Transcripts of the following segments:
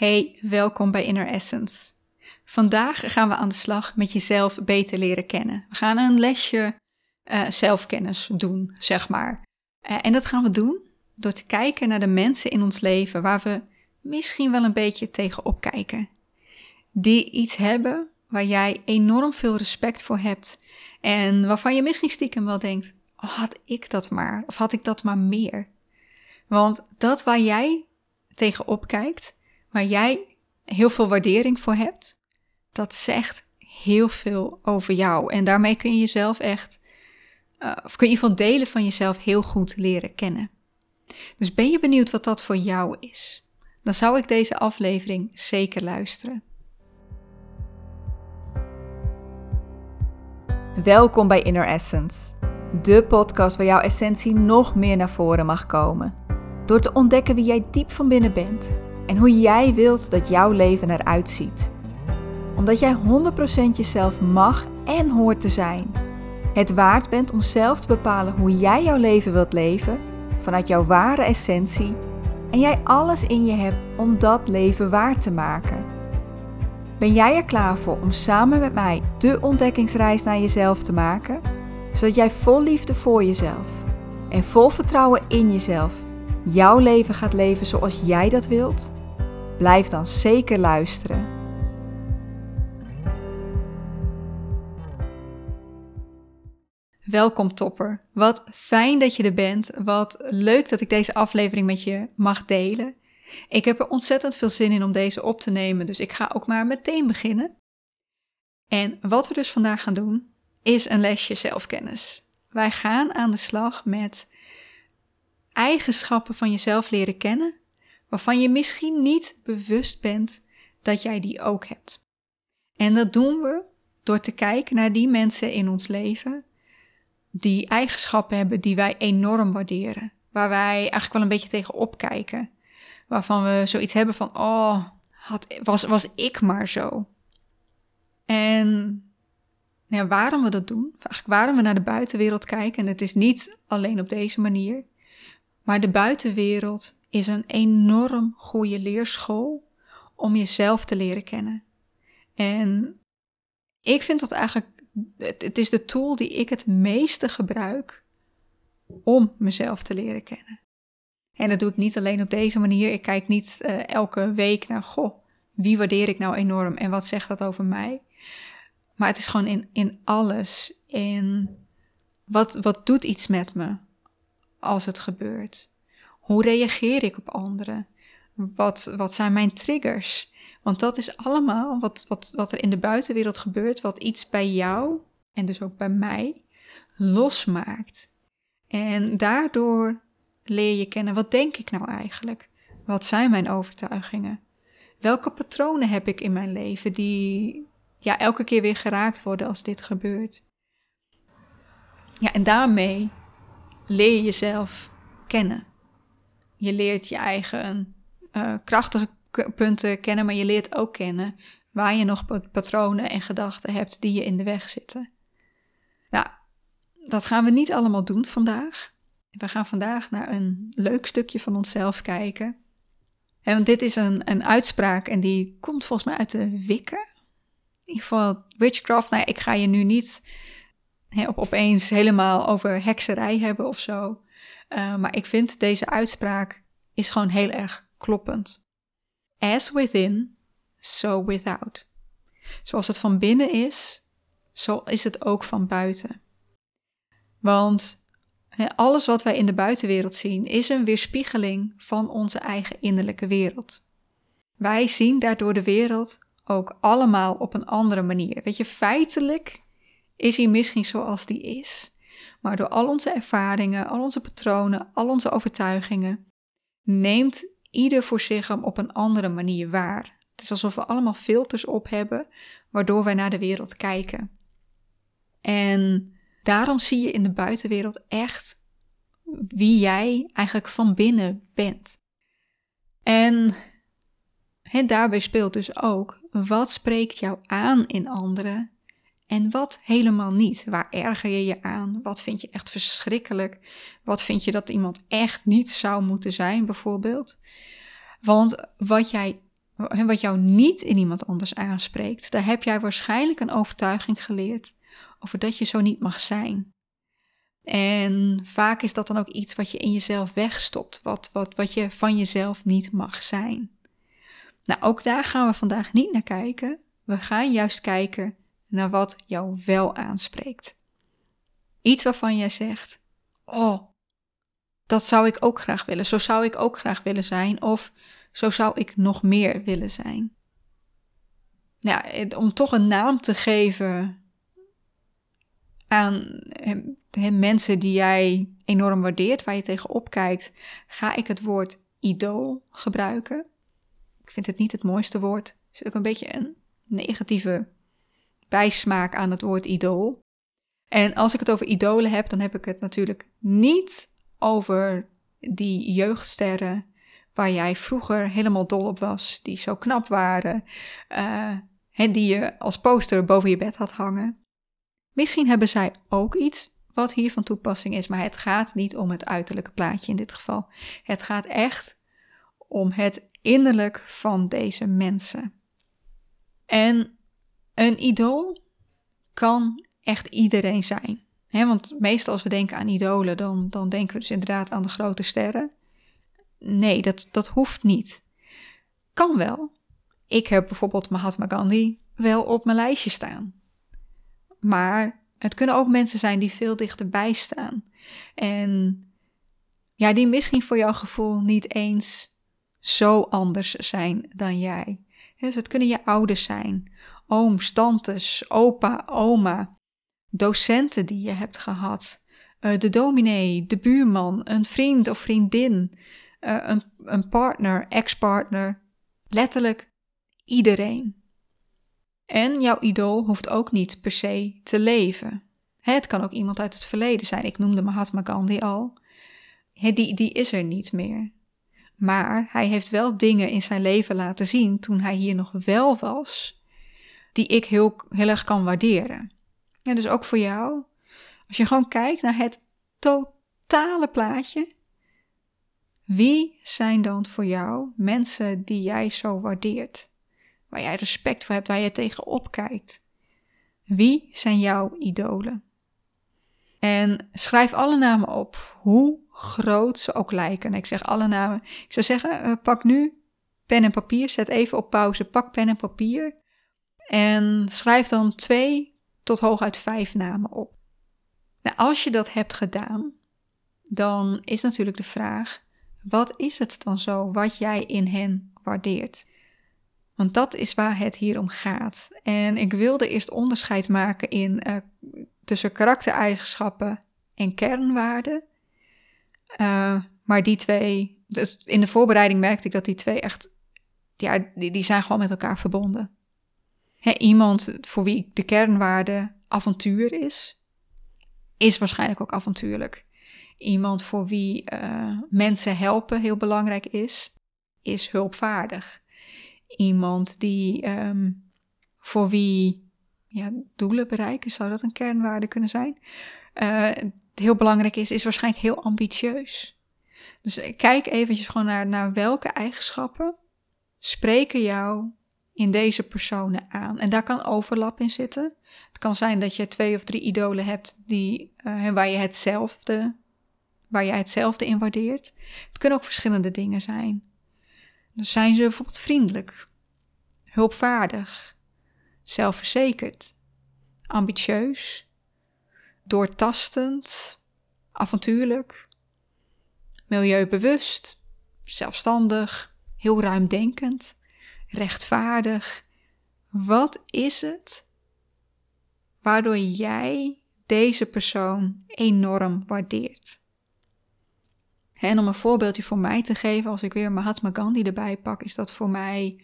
Hey, welkom bij Inner Essence. Vandaag gaan we aan de slag met jezelf beter leren kennen. We gaan een lesje uh, zelfkennis doen, zeg maar. Uh, en dat gaan we doen door te kijken naar de mensen in ons leven waar we misschien wel een beetje tegenop kijken. Die iets hebben waar jij enorm veel respect voor hebt en waarvan je misschien stiekem wel denkt: oh, had ik dat maar, of had ik dat maar meer? Want dat waar jij tegenop kijkt, waar jij heel veel waardering voor hebt, dat zegt heel veel over jou. En daarmee kun je jezelf echt, uh, of kun je van delen van jezelf heel goed leren kennen. Dus ben je benieuwd wat dat voor jou is? Dan zou ik deze aflevering zeker luisteren. Welkom bij Inner Essence, de podcast waar jouw essentie nog meer naar voren mag komen. Door te ontdekken wie jij diep van binnen bent en hoe jij wilt dat jouw leven eruit ziet. Omdat jij 100% jezelf mag en hoort te zijn. Het waard bent om zelf te bepalen hoe jij jouw leven wilt leven vanuit jouw ware essentie en jij alles in je hebt om dat leven waar te maken. Ben jij er klaar voor om samen met mij de ontdekkingsreis naar jezelf te maken, zodat jij vol liefde voor jezelf en vol vertrouwen in jezelf jouw leven gaat leven zoals jij dat wilt? Blijf dan zeker luisteren. Welkom topper. Wat fijn dat je er bent. Wat leuk dat ik deze aflevering met je mag delen. Ik heb er ontzettend veel zin in om deze op te nemen, dus ik ga ook maar meteen beginnen. En wat we dus vandaag gaan doen, is een lesje zelfkennis. Wij gaan aan de slag met eigenschappen van jezelf leren kennen waarvan je misschien niet bewust bent dat jij die ook hebt. En dat doen we door te kijken naar die mensen in ons leven die eigenschappen hebben die wij enorm waarderen, waar wij eigenlijk wel een beetje tegen opkijken, waarvan we zoiets hebben van, oh, had, was, was ik maar zo. En nou, waarom we dat doen, eigenlijk waarom we naar de buitenwereld kijken, en het is niet alleen op deze manier, maar de buitenwereld is een enorm goede leerschool om jezelf te leren kennen. En ik vind dat eigenlijk, het is de tool die ik het meeste gebruik om mezelf te leren kennen. En dat doe ik niet alleen op deze manier. Ik kijk niet uh, elke week naar, goh, wie waardeer ik nou enorm en wat zegt dat over mij? Maar het is gewoon in, in alles. In wat, wat doet iets met me als het gebeurt? Hoe reageer ik op anderen? Wat, wat zijn mijn triggers? Want dat is allemaal wat, wat, wat er in de buitenwereld gebeurt, wat iets bij jou en dus ook bij mij losmaakt. En daardoor leer je kennen, wat denk ik nou eigenlijk? Wat zijn mijn overtuigingen? Welke patronen heb ik in mijn leven die ja, elke keer weer geraakt worden als dit gebeurt? Ja, en daarmee leer je jezelf kennen. Je leert je eigen uh, krachtige punten kennen, maar je leert ook kennen waar je nog patronen en gedachten hebt die je in de weg zitten. Nou, dat gaan we niet allemaal doen vandaag. We gaan vandaag naar een leuk stukje van onszelf kijken. En want dit is een, een uitspraak en die komt volgens mij uit de Wikken. In ieder geval witchcraft. Nou, ik ga je nu niet op, opeens helemaal over hekserij hebben of zo. Uh, maar ik vind deze uitspraak is gewoon heel erg kloppend. As within, so without. Zoals het van binnen is, zo is het ook van buiten. Want alles wat wij in de buitenwereld zien is een weerspiegeling van onze eigen innerlijke wereld. Wij zien daardoor de wereld ook allemaal op een andere manier. Weet je, feitelijk is hij misschien zoals die is. Maar door al onze ervaringen, al onze patronen, al onze overtuigingen, neemt ieder voor zich hem op een andere manier waar. Het is alsof we allemaal filters op hebben, waardoor wij naar de wereld kijken. En daarom zie je in de buitenwereld echt wie jij eigenlijk van binnen bent. En, en daarbij speelt dus ook, wat spreekt jou aan in anderen en wat helemaal niet. Waar erger je je aan? Wat vind je echt verschrikkelijk? Wat vind je dat iemand echt niet zou moeten zijn, bijvoorbeeld? Want wat jij wat jou niet in iemand anders aanspreekt, daar heb jij waarschijnlijk een overtuiging geleerd over dat je zo niet mag zijn. En vaak is dat dan ook iets wat je in jezelf wegstopt, wat, wat, wat je van jezelf niet mag zijn. Nou, ook daar gaan we vandaag niet naar kijken. We gaan juist kijken naar wat jou wel aanspreekt. Iets waarvan jij zegt: Oh, dat zou ik ook graag willen. Zo zou ik ook graag willen zijn. Of zo zou ik nog meer willen zijn. Ja, om toch een naam te geven aan he, mensen die jij enorm waardeert, waar je tegenop kijkt, ga ik het woord idool gebruiken. Ik vind het niet het mooiste woord. Er zit ook een beetje een negatieve bijsmaak aan het woord idool. En als ik het over idolen heb, dan heb ik het natuurlijk niet over die jeugdsterren waar jij vroeger helemaal dol op was, die zo knap waren, uh, die je als poster boven je bed had hangen. Misschien hebben zij ook iets wat hier van toepassing is, maar het gaat niet om het uiterlijke plaatje in dit geval. Het gaat echt om het innerlijk van deze mensen. En een idool kan echt iedereen zijn. want meestal als we denken aan idolen, dan, dan denken we dus inderdaad aan de grote sterren. Nee, dat, dat hoeft niet. Kan wel. Ik heb bijvoorbeeld Mahatma Gandhi wel op mijn lijstje staan. Maar het kunnen ook mensen zijn die veel dichterbij staan. En ja, die misschien voor jouw gevoel niet eens zo anders zijn dan jij. Dus het kunnen je ouders zijn, ooms, tantes, opa, oma, docenten die je hebt gehad, uh, de dominee, de buurman, een vriend of vriendin, uh, een, een partner, ex-partner, letterlijk iedereen. En jouw idool hoeft ook niet per se te leven. Het kan ook iemand uit het verleden zijn. Ik noemde Mahatma Gandhi al. Die, die is er niet meer. Maar hij heeft wel dingen in zijn leven laten zien toen hij hier nog wel was, die ik heel, heel erg kan waarderen. En dus ook voor jou, als je gewoon kijkt naar het totale plaatje, wie zijn dan voor jou mensen die jij zo waardeert? waar jij respect voor hebt, waar je tegenop kijkt. Wie zijn jouw idolen? En schrijf alle namen op, hoe groot ze ook lijken. Ik zeg alle namen. Ik zou zeggen, uh, pak nu pen en papier, zet even op pauze, pak pen en papier. En schrijf dan twee tot hooguit vijf namen op. Nou, als je dat hebt gedaan, dan is natuurlijk de vraag: wat is het dan zo wat jij in hen waardeert? Want dat is waar het hier om gaat. En ik wilde eerst onderscheid maken in, uh, tussen karaktereigenschappen en kernwaarden. Uh, maar die twee, dus in de voorbereiding merkte ik dat die twee echt, ja, die, die zijn gewoon met elkaar verbonden. Iemand voor wie de kernwaarde avontuur is, is waarschijnlijk ook avontuurlijk. Iemand voor wie uh, mensen helpen heel belangrijk is, is hulpvaardig iemand die ehm, voor wie ja, doelen bereiken, zou dat een kernwaarde kunnen zijn? Uh, heel belangrijk is, is waarschijnlijk heel ambitieus. Dus kijk eventjes gewoon naar, naar welke eigenschappen spreken jou in deze personen aan. En daar kan overlap in zitten. Het kan zijn dat je twee of drie idolen hebt die, uh, waar je hetzelfde, waar jij hetzelfde in waardeert. Het kunnen ook verschillende dingen zijn. Dus zijn ze bijvoorbeeld vriendelijk, hulpvaardig, zelfverzekerd, ambitieus, doortastend, avontuurlijk, milieubewust, zelfstandig, heel ruimdenkend, rechtvaardig. Wat is het waardoor jij deze persoon enorm waardeert? En om een voorbeeldje voor mij te geven, als ik weer Mahatma Gandhi erbij pak, is dat voor mij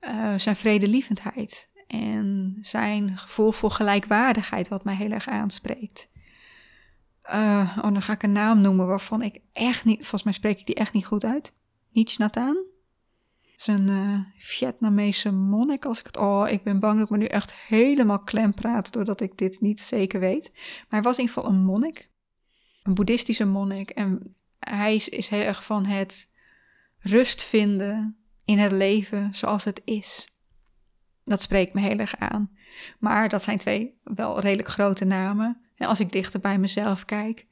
uh, zijn vredelievendheid en zijn gevoel voor gelijkwaardigheid, wat mij heel erg aanspreekt. Uh, oh, dan ga ik een naam noemen waarvan ik echt niet, volgens mij spreek ik die echt niet goed uit. Nietzsche Nathan. Een uh, Vietnamese monnik, als ik het... Oh, ik ben bang dat ik me nu echt helemaal klem praat, doordat ik dit niet zeker weet. Maar hij was in ieder geval een monnik. Een boeddhistische monnik. En hij is, is heel erg van het rust vinden in het leven zoals het is. Dat spreekt me heel erg aan. Maar dat zijn twee wel redelijk grote namen. En als ik dichter bij mezelf kijk,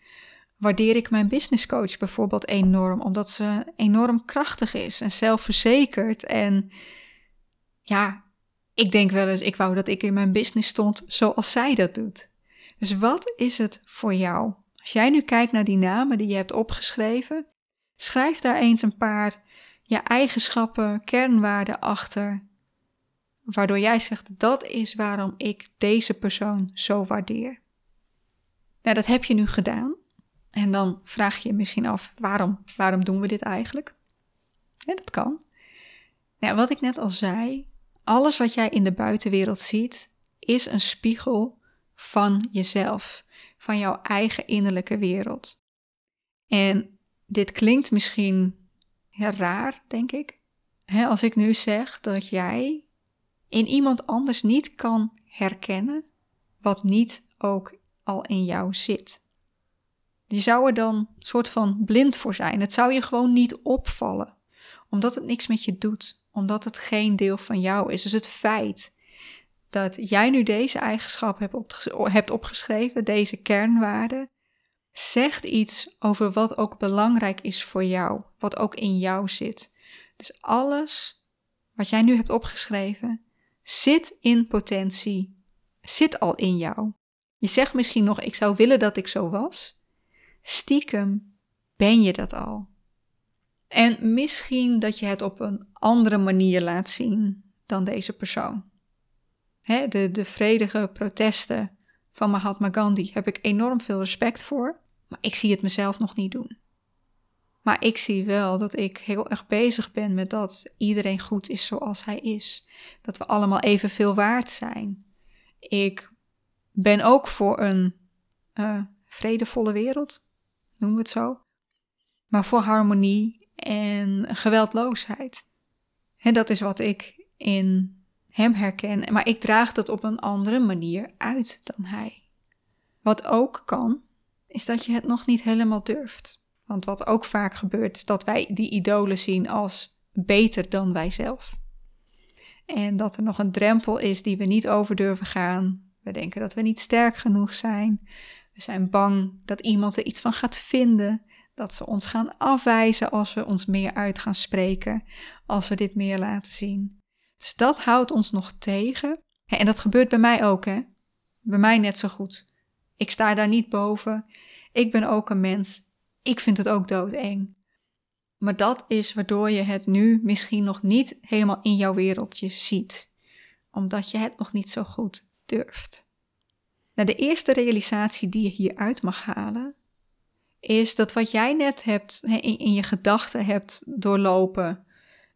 waardeer ik mijn businesscoach bijvoorbeeld enorm, omdat ze enorm krachtig is en zelfverzekerd. En ja, ik denk wel eens, ik wou dat ik in mijn business stond zoals zij dat doet. Dus wat is het voor jou? Als jij nu kijkt naar die namen die je hebt opgeschreven, schrijf daar eens een paar je eigenschappen, kernwaarden achter, waardoor jij zegt dat is waarom ik deze persoon zo waardeer. Nou, dat heb je nu gedaan. En dan vraag je je misschien af, waarom, waarom doen we dit eigenlijk? Ja, dat kan. Nou, wat ik net al zei, alles wat jij in de buitenwereld ziet, is een spiegel van jezelf, van jouw eigen innerlijke wereld. En dit klinkt misschien raar, denk ik. als ik nu zeg dat jij in iemand anders niet kan herkennen wat niet ook al in jou zit. Je zou er dan soort van blind voor zijn. Het zou je gewoon niet opvallen, omdat het niks met je doet, omdat het geen deel van jou is. Dus het feit dat jij nu deze eigenschap hebt, opgeschreven, deze kernwaarden, zegt iets over wat ook belangrijk is voor jou, wat ook in jou zit. Dus alles wat jij nu hebt opgeschreven, zit in potentie, zit al in jou. Je zegt misschien nog, ik zou willen dat ik zo was. Stiekem ben je dat al. En misschien dat je het op een andere manier laat zien dan deze persoon. de, de vredige protesten van Mahatma Gandhi heb ik enorm veel respect voor, maar ik zie het mezelf nog niet doen. Maar ik zie wel dat ik heel erg bezig ben met dat iedereen goed is zoals hij is. Dat we allemaal evenveel waard zijn. Ik ben ook voor een uh, vredevolle wereld, noemen we het zo. Maar voor harmonie en geweldloosheid. En dat is wat ik in hem herken. Maar ik draag dat op een andere manier uit dan hij. Wat ook kan, is dat je het nog niet helemaal durft. Want wat ook vaak gebeurt, is dat wij die idolen zien als beter dan wij zelf. En dat er nog een drempel is die we niet over durven gaan. We denken dat we niet sterk genoeg zijn. We zijn bang dat iemand er iets van gaat vinden. Dat ze ons gaan afwijzen als we ons meer uit gaan spreken. Als we dit meer laten zien. Dus dat houdt ons nog tegen. En dat gebeurt bij mij ook, hè? Bij mij net zo goed. Ik sta daar niet boven. Ik ben ook een mens. Ik vind het ook doodeng. Maar dat is waardoor je het nu misschien nog niet helemaal in jouw wereldje ziet. Omdat je het nog niet zo goed durft. Nou, de eerste realisatie die je hieruit mag halen, is dat wat jij net hebt in, in je gedachten hebt doorlopen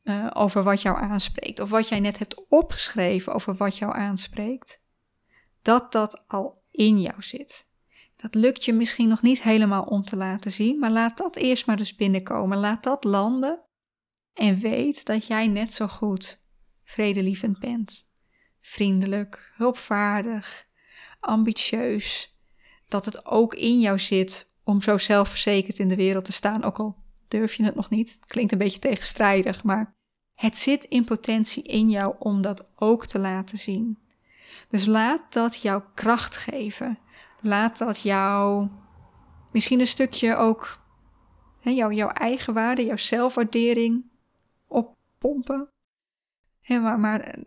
uh, over wat jou aanspreekt, of wat jij net hebt opgeschreven over wat jou aanspreekt, dat dat al in jou zit. Dat lukt je misschien nog niet helemaal om te laten zien, maar laat dat eerst maar eens binnenkomen. Laat dat landen en weet dat jij net zo goed vredelievend bent. Vriendelijk, hulpvaardig, ambitieus. Dat het ook in jou zit om zo zelfverzekerd in de wereld te staan, ook al durf je het nog niet. klinkt een beetje tegenstrijdig, maar het zit in potentie in jou om dat ook te laten zien. Dus laat dat jouw kracht geven. Laat dat jou misschien een stukje ook hè, jouw, eigen waarde, jouw zelfwaardering oppompen. Maar maar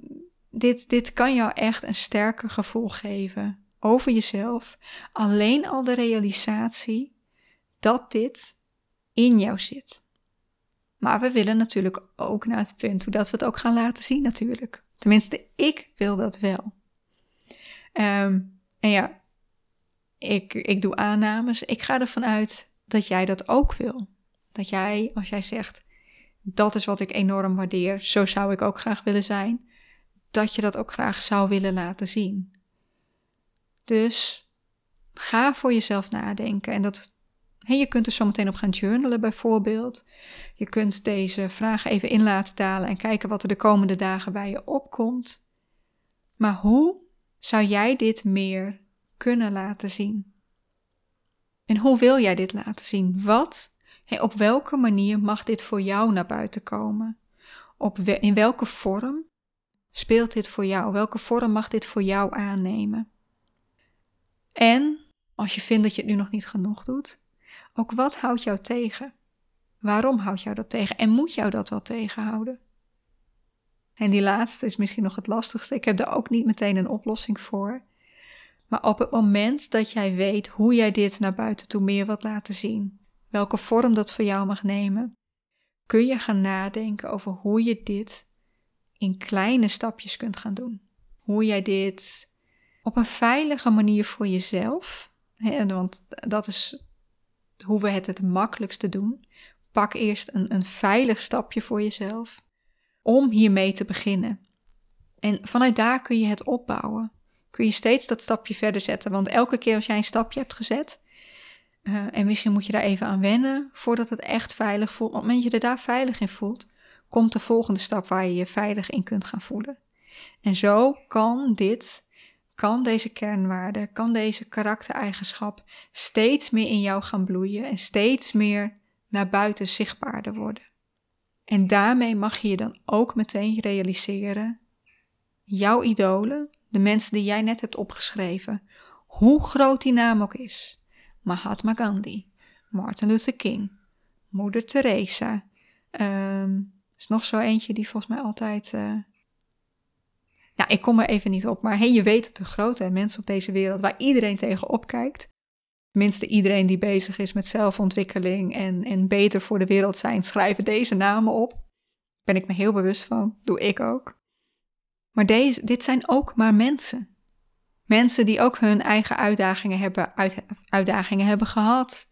dit, dit kan jou echt een sterker gevoel geven over jezelf. Alleen al de realisatie dat dit in jou zit. Maar we willen natuurlijk ook naar het punt hoe dat we het ook gaan laten zien natuurlijk. Tenminste, ik wil dat wel. Ehm, en ja, ik, ik doe aannames. Ik ga ervan uit dat jij dat ook wil. Dat jij, als jij zegt, dat is wat ik enorm waardeer, zo zou ik ook graag willen zijn, dat je dat ook graag zou willen laten zien. Dus ga voor jezelf nadenken. En dat, je kunt er zo meteen op gaan journalen bijvoorbeeld. Je kunt deze vragen even in laten dalen en kijken wat er de komende dagen bij je opkomt. Maar hoe zou jij dit meer kunnen laten zien? En hoe wil jij dit laten zien? Wat, op welke manier mag dit voor jou naar buiten komen? Op in welke vorm speelt dit voor jou? Welke vorm mag dit voor jou aannemen? En als je vindt dat je het nu nog niet genoeg doet, ook wat houdt jou tegen? Waarom houdt jou dat tegen? En moet jou dat wel tegenhouden? En die laatste is misschien nog het lastigste. Ik heb daar ook niet meteen een oplossing voor. Maar op het moment dat jij weet hoe jij dit naar buiten toe meer wilt laten zien, welke vorm dat voor jou mag nemen, kun je gaan nadenken over hoe je dit in kleine stapjes kunt gaan doen. Hoe jij dit op een veilige manier voor jezelf, hè, want dat is hoe we het het makkelijkste doen. Pak eerst een, een veilig stapje voor jezelf om hiermee te beginnen. En vanuit daar kun je het opbouwen. Kun je steeds dat stapje verder zetten. Want elke keer als jij een stapje hebt gezet, uh, en misschien moet je daar even aan wennen voordat het echt veilig voelt. Op het moment dat je er daar veilig in voelt, komt de volgende stap waar je je veilig in kunt gaan voelen. En zo kan dit, kan deze kernwaarde, kan deze karaktereigenschap steeds meer in jou gaan bloeien en steeds meer naar buiten zichtbaarder worden. En daarmee mag je je dan ook meteen realiseren, jouw idolen, de mensen die jij net hebt opgeschreven, hoe groot die naam ook is. Mahatma Gandhi, Martin Luther King, Moeder Teresa. Um, is nog zo eentje die volgens mij altijd. Uh... Ja, ik kom er even niet op, maar hey, je weet het, de grote mensen op deze wereld waar iedereen tegen opkijkt. Tenminste, iedereen die bezig is met zelfontwikkeling en, en beter voor de wereld zijn, schrijven deze namen op. Ben ik me heel bewust van, doe ik ook. Maar deze, dit zijn ook maar mensen. Mensen die ook hun eigen uitdagingen hebben, uit, uitdagingen hebben gehad.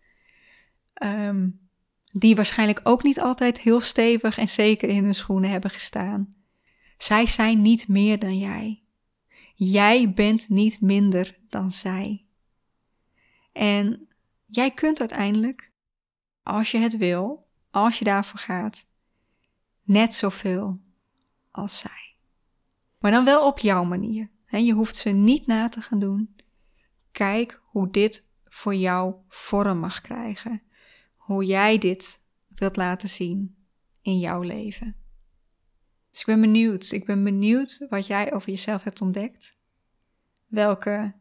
Um, die waarschijnlijk ook niet altijd heel stevig en zeker in hun schoenen hebben gestaan. Zij zijn niet meer dan jij. Jij bent niet minder dan zij. En jij kunt uiteindelijk, als je het wil, als je daarvoor gaat, net zoveel als zij. Maar dan wel op jouw manier. Je hoeft ze niet na te gaan doen. Kijk hoe dit voor jou vorm mag krijgen. Hoe jij dit wilt laten zien in jouw leven. Dus ik ben benieuwd. Ik ben benieuwd wat jij over jezelf hebt ontdekt. Welke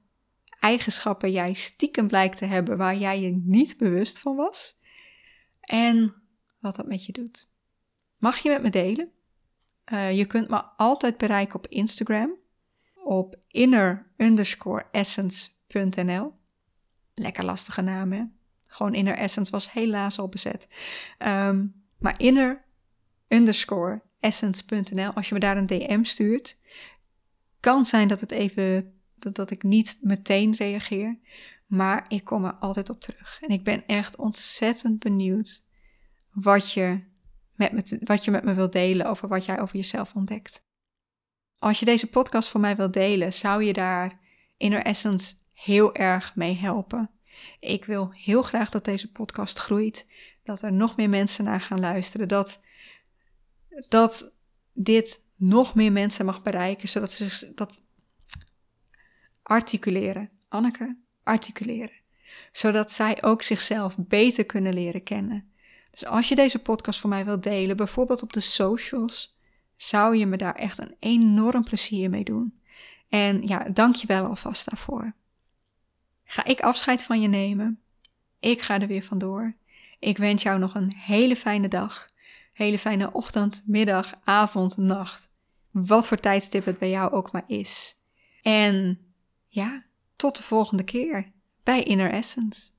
eigenschappen jij stiekem blijkt te hebben waar jij je niet bewust van was. En wat dat met je doet. Mag je met me delen? Uh, je kunt me altijd bereiken op Instagram op inner essence.nl. Lekker lastige naam, hè? Gewoon inner essence was helaas al bezet. Um, maar inner underscore essence.nl, als je me daar een DM stuurt, kan zijn dat het even dat, dat ik niet meteen reageer, maar ik kom er altijd op terug. En ik ben echt ontzettend benieuwd wat je met me, wat je met me wilt delen over wat jij over jezelf ontdekt. Als je deze podcast voor mij wilt delen, zou je daar Inner Essence heel erg mee helpen. Ik wil heel graag dat deze podcast groeit, dat er nog meer mensen naar gaan luisteren, dat, dat dit nog meer mensen mag bereiken, zodat ze dat articuleren. Anneke, articuleren. Zodat zij ook zichzelf beter kunnen leren kennen. Dus als je deze podcast voor mij wilt delen, bijvoorbeeld op de socials, zou je me daar echt een enorm plezier mee doen. En ja, dank je wel alvast daarvoor. Ga ik afscheid van je nemen? Ik ga er weer vandoor. Ik wens jou nog een hele fijne dag. Hele fijne ochtend, middag, avond, nacht. Wat voor tijdstip het bij jou ook maar is. En ja, tot de volgende keer bij Inner Essence.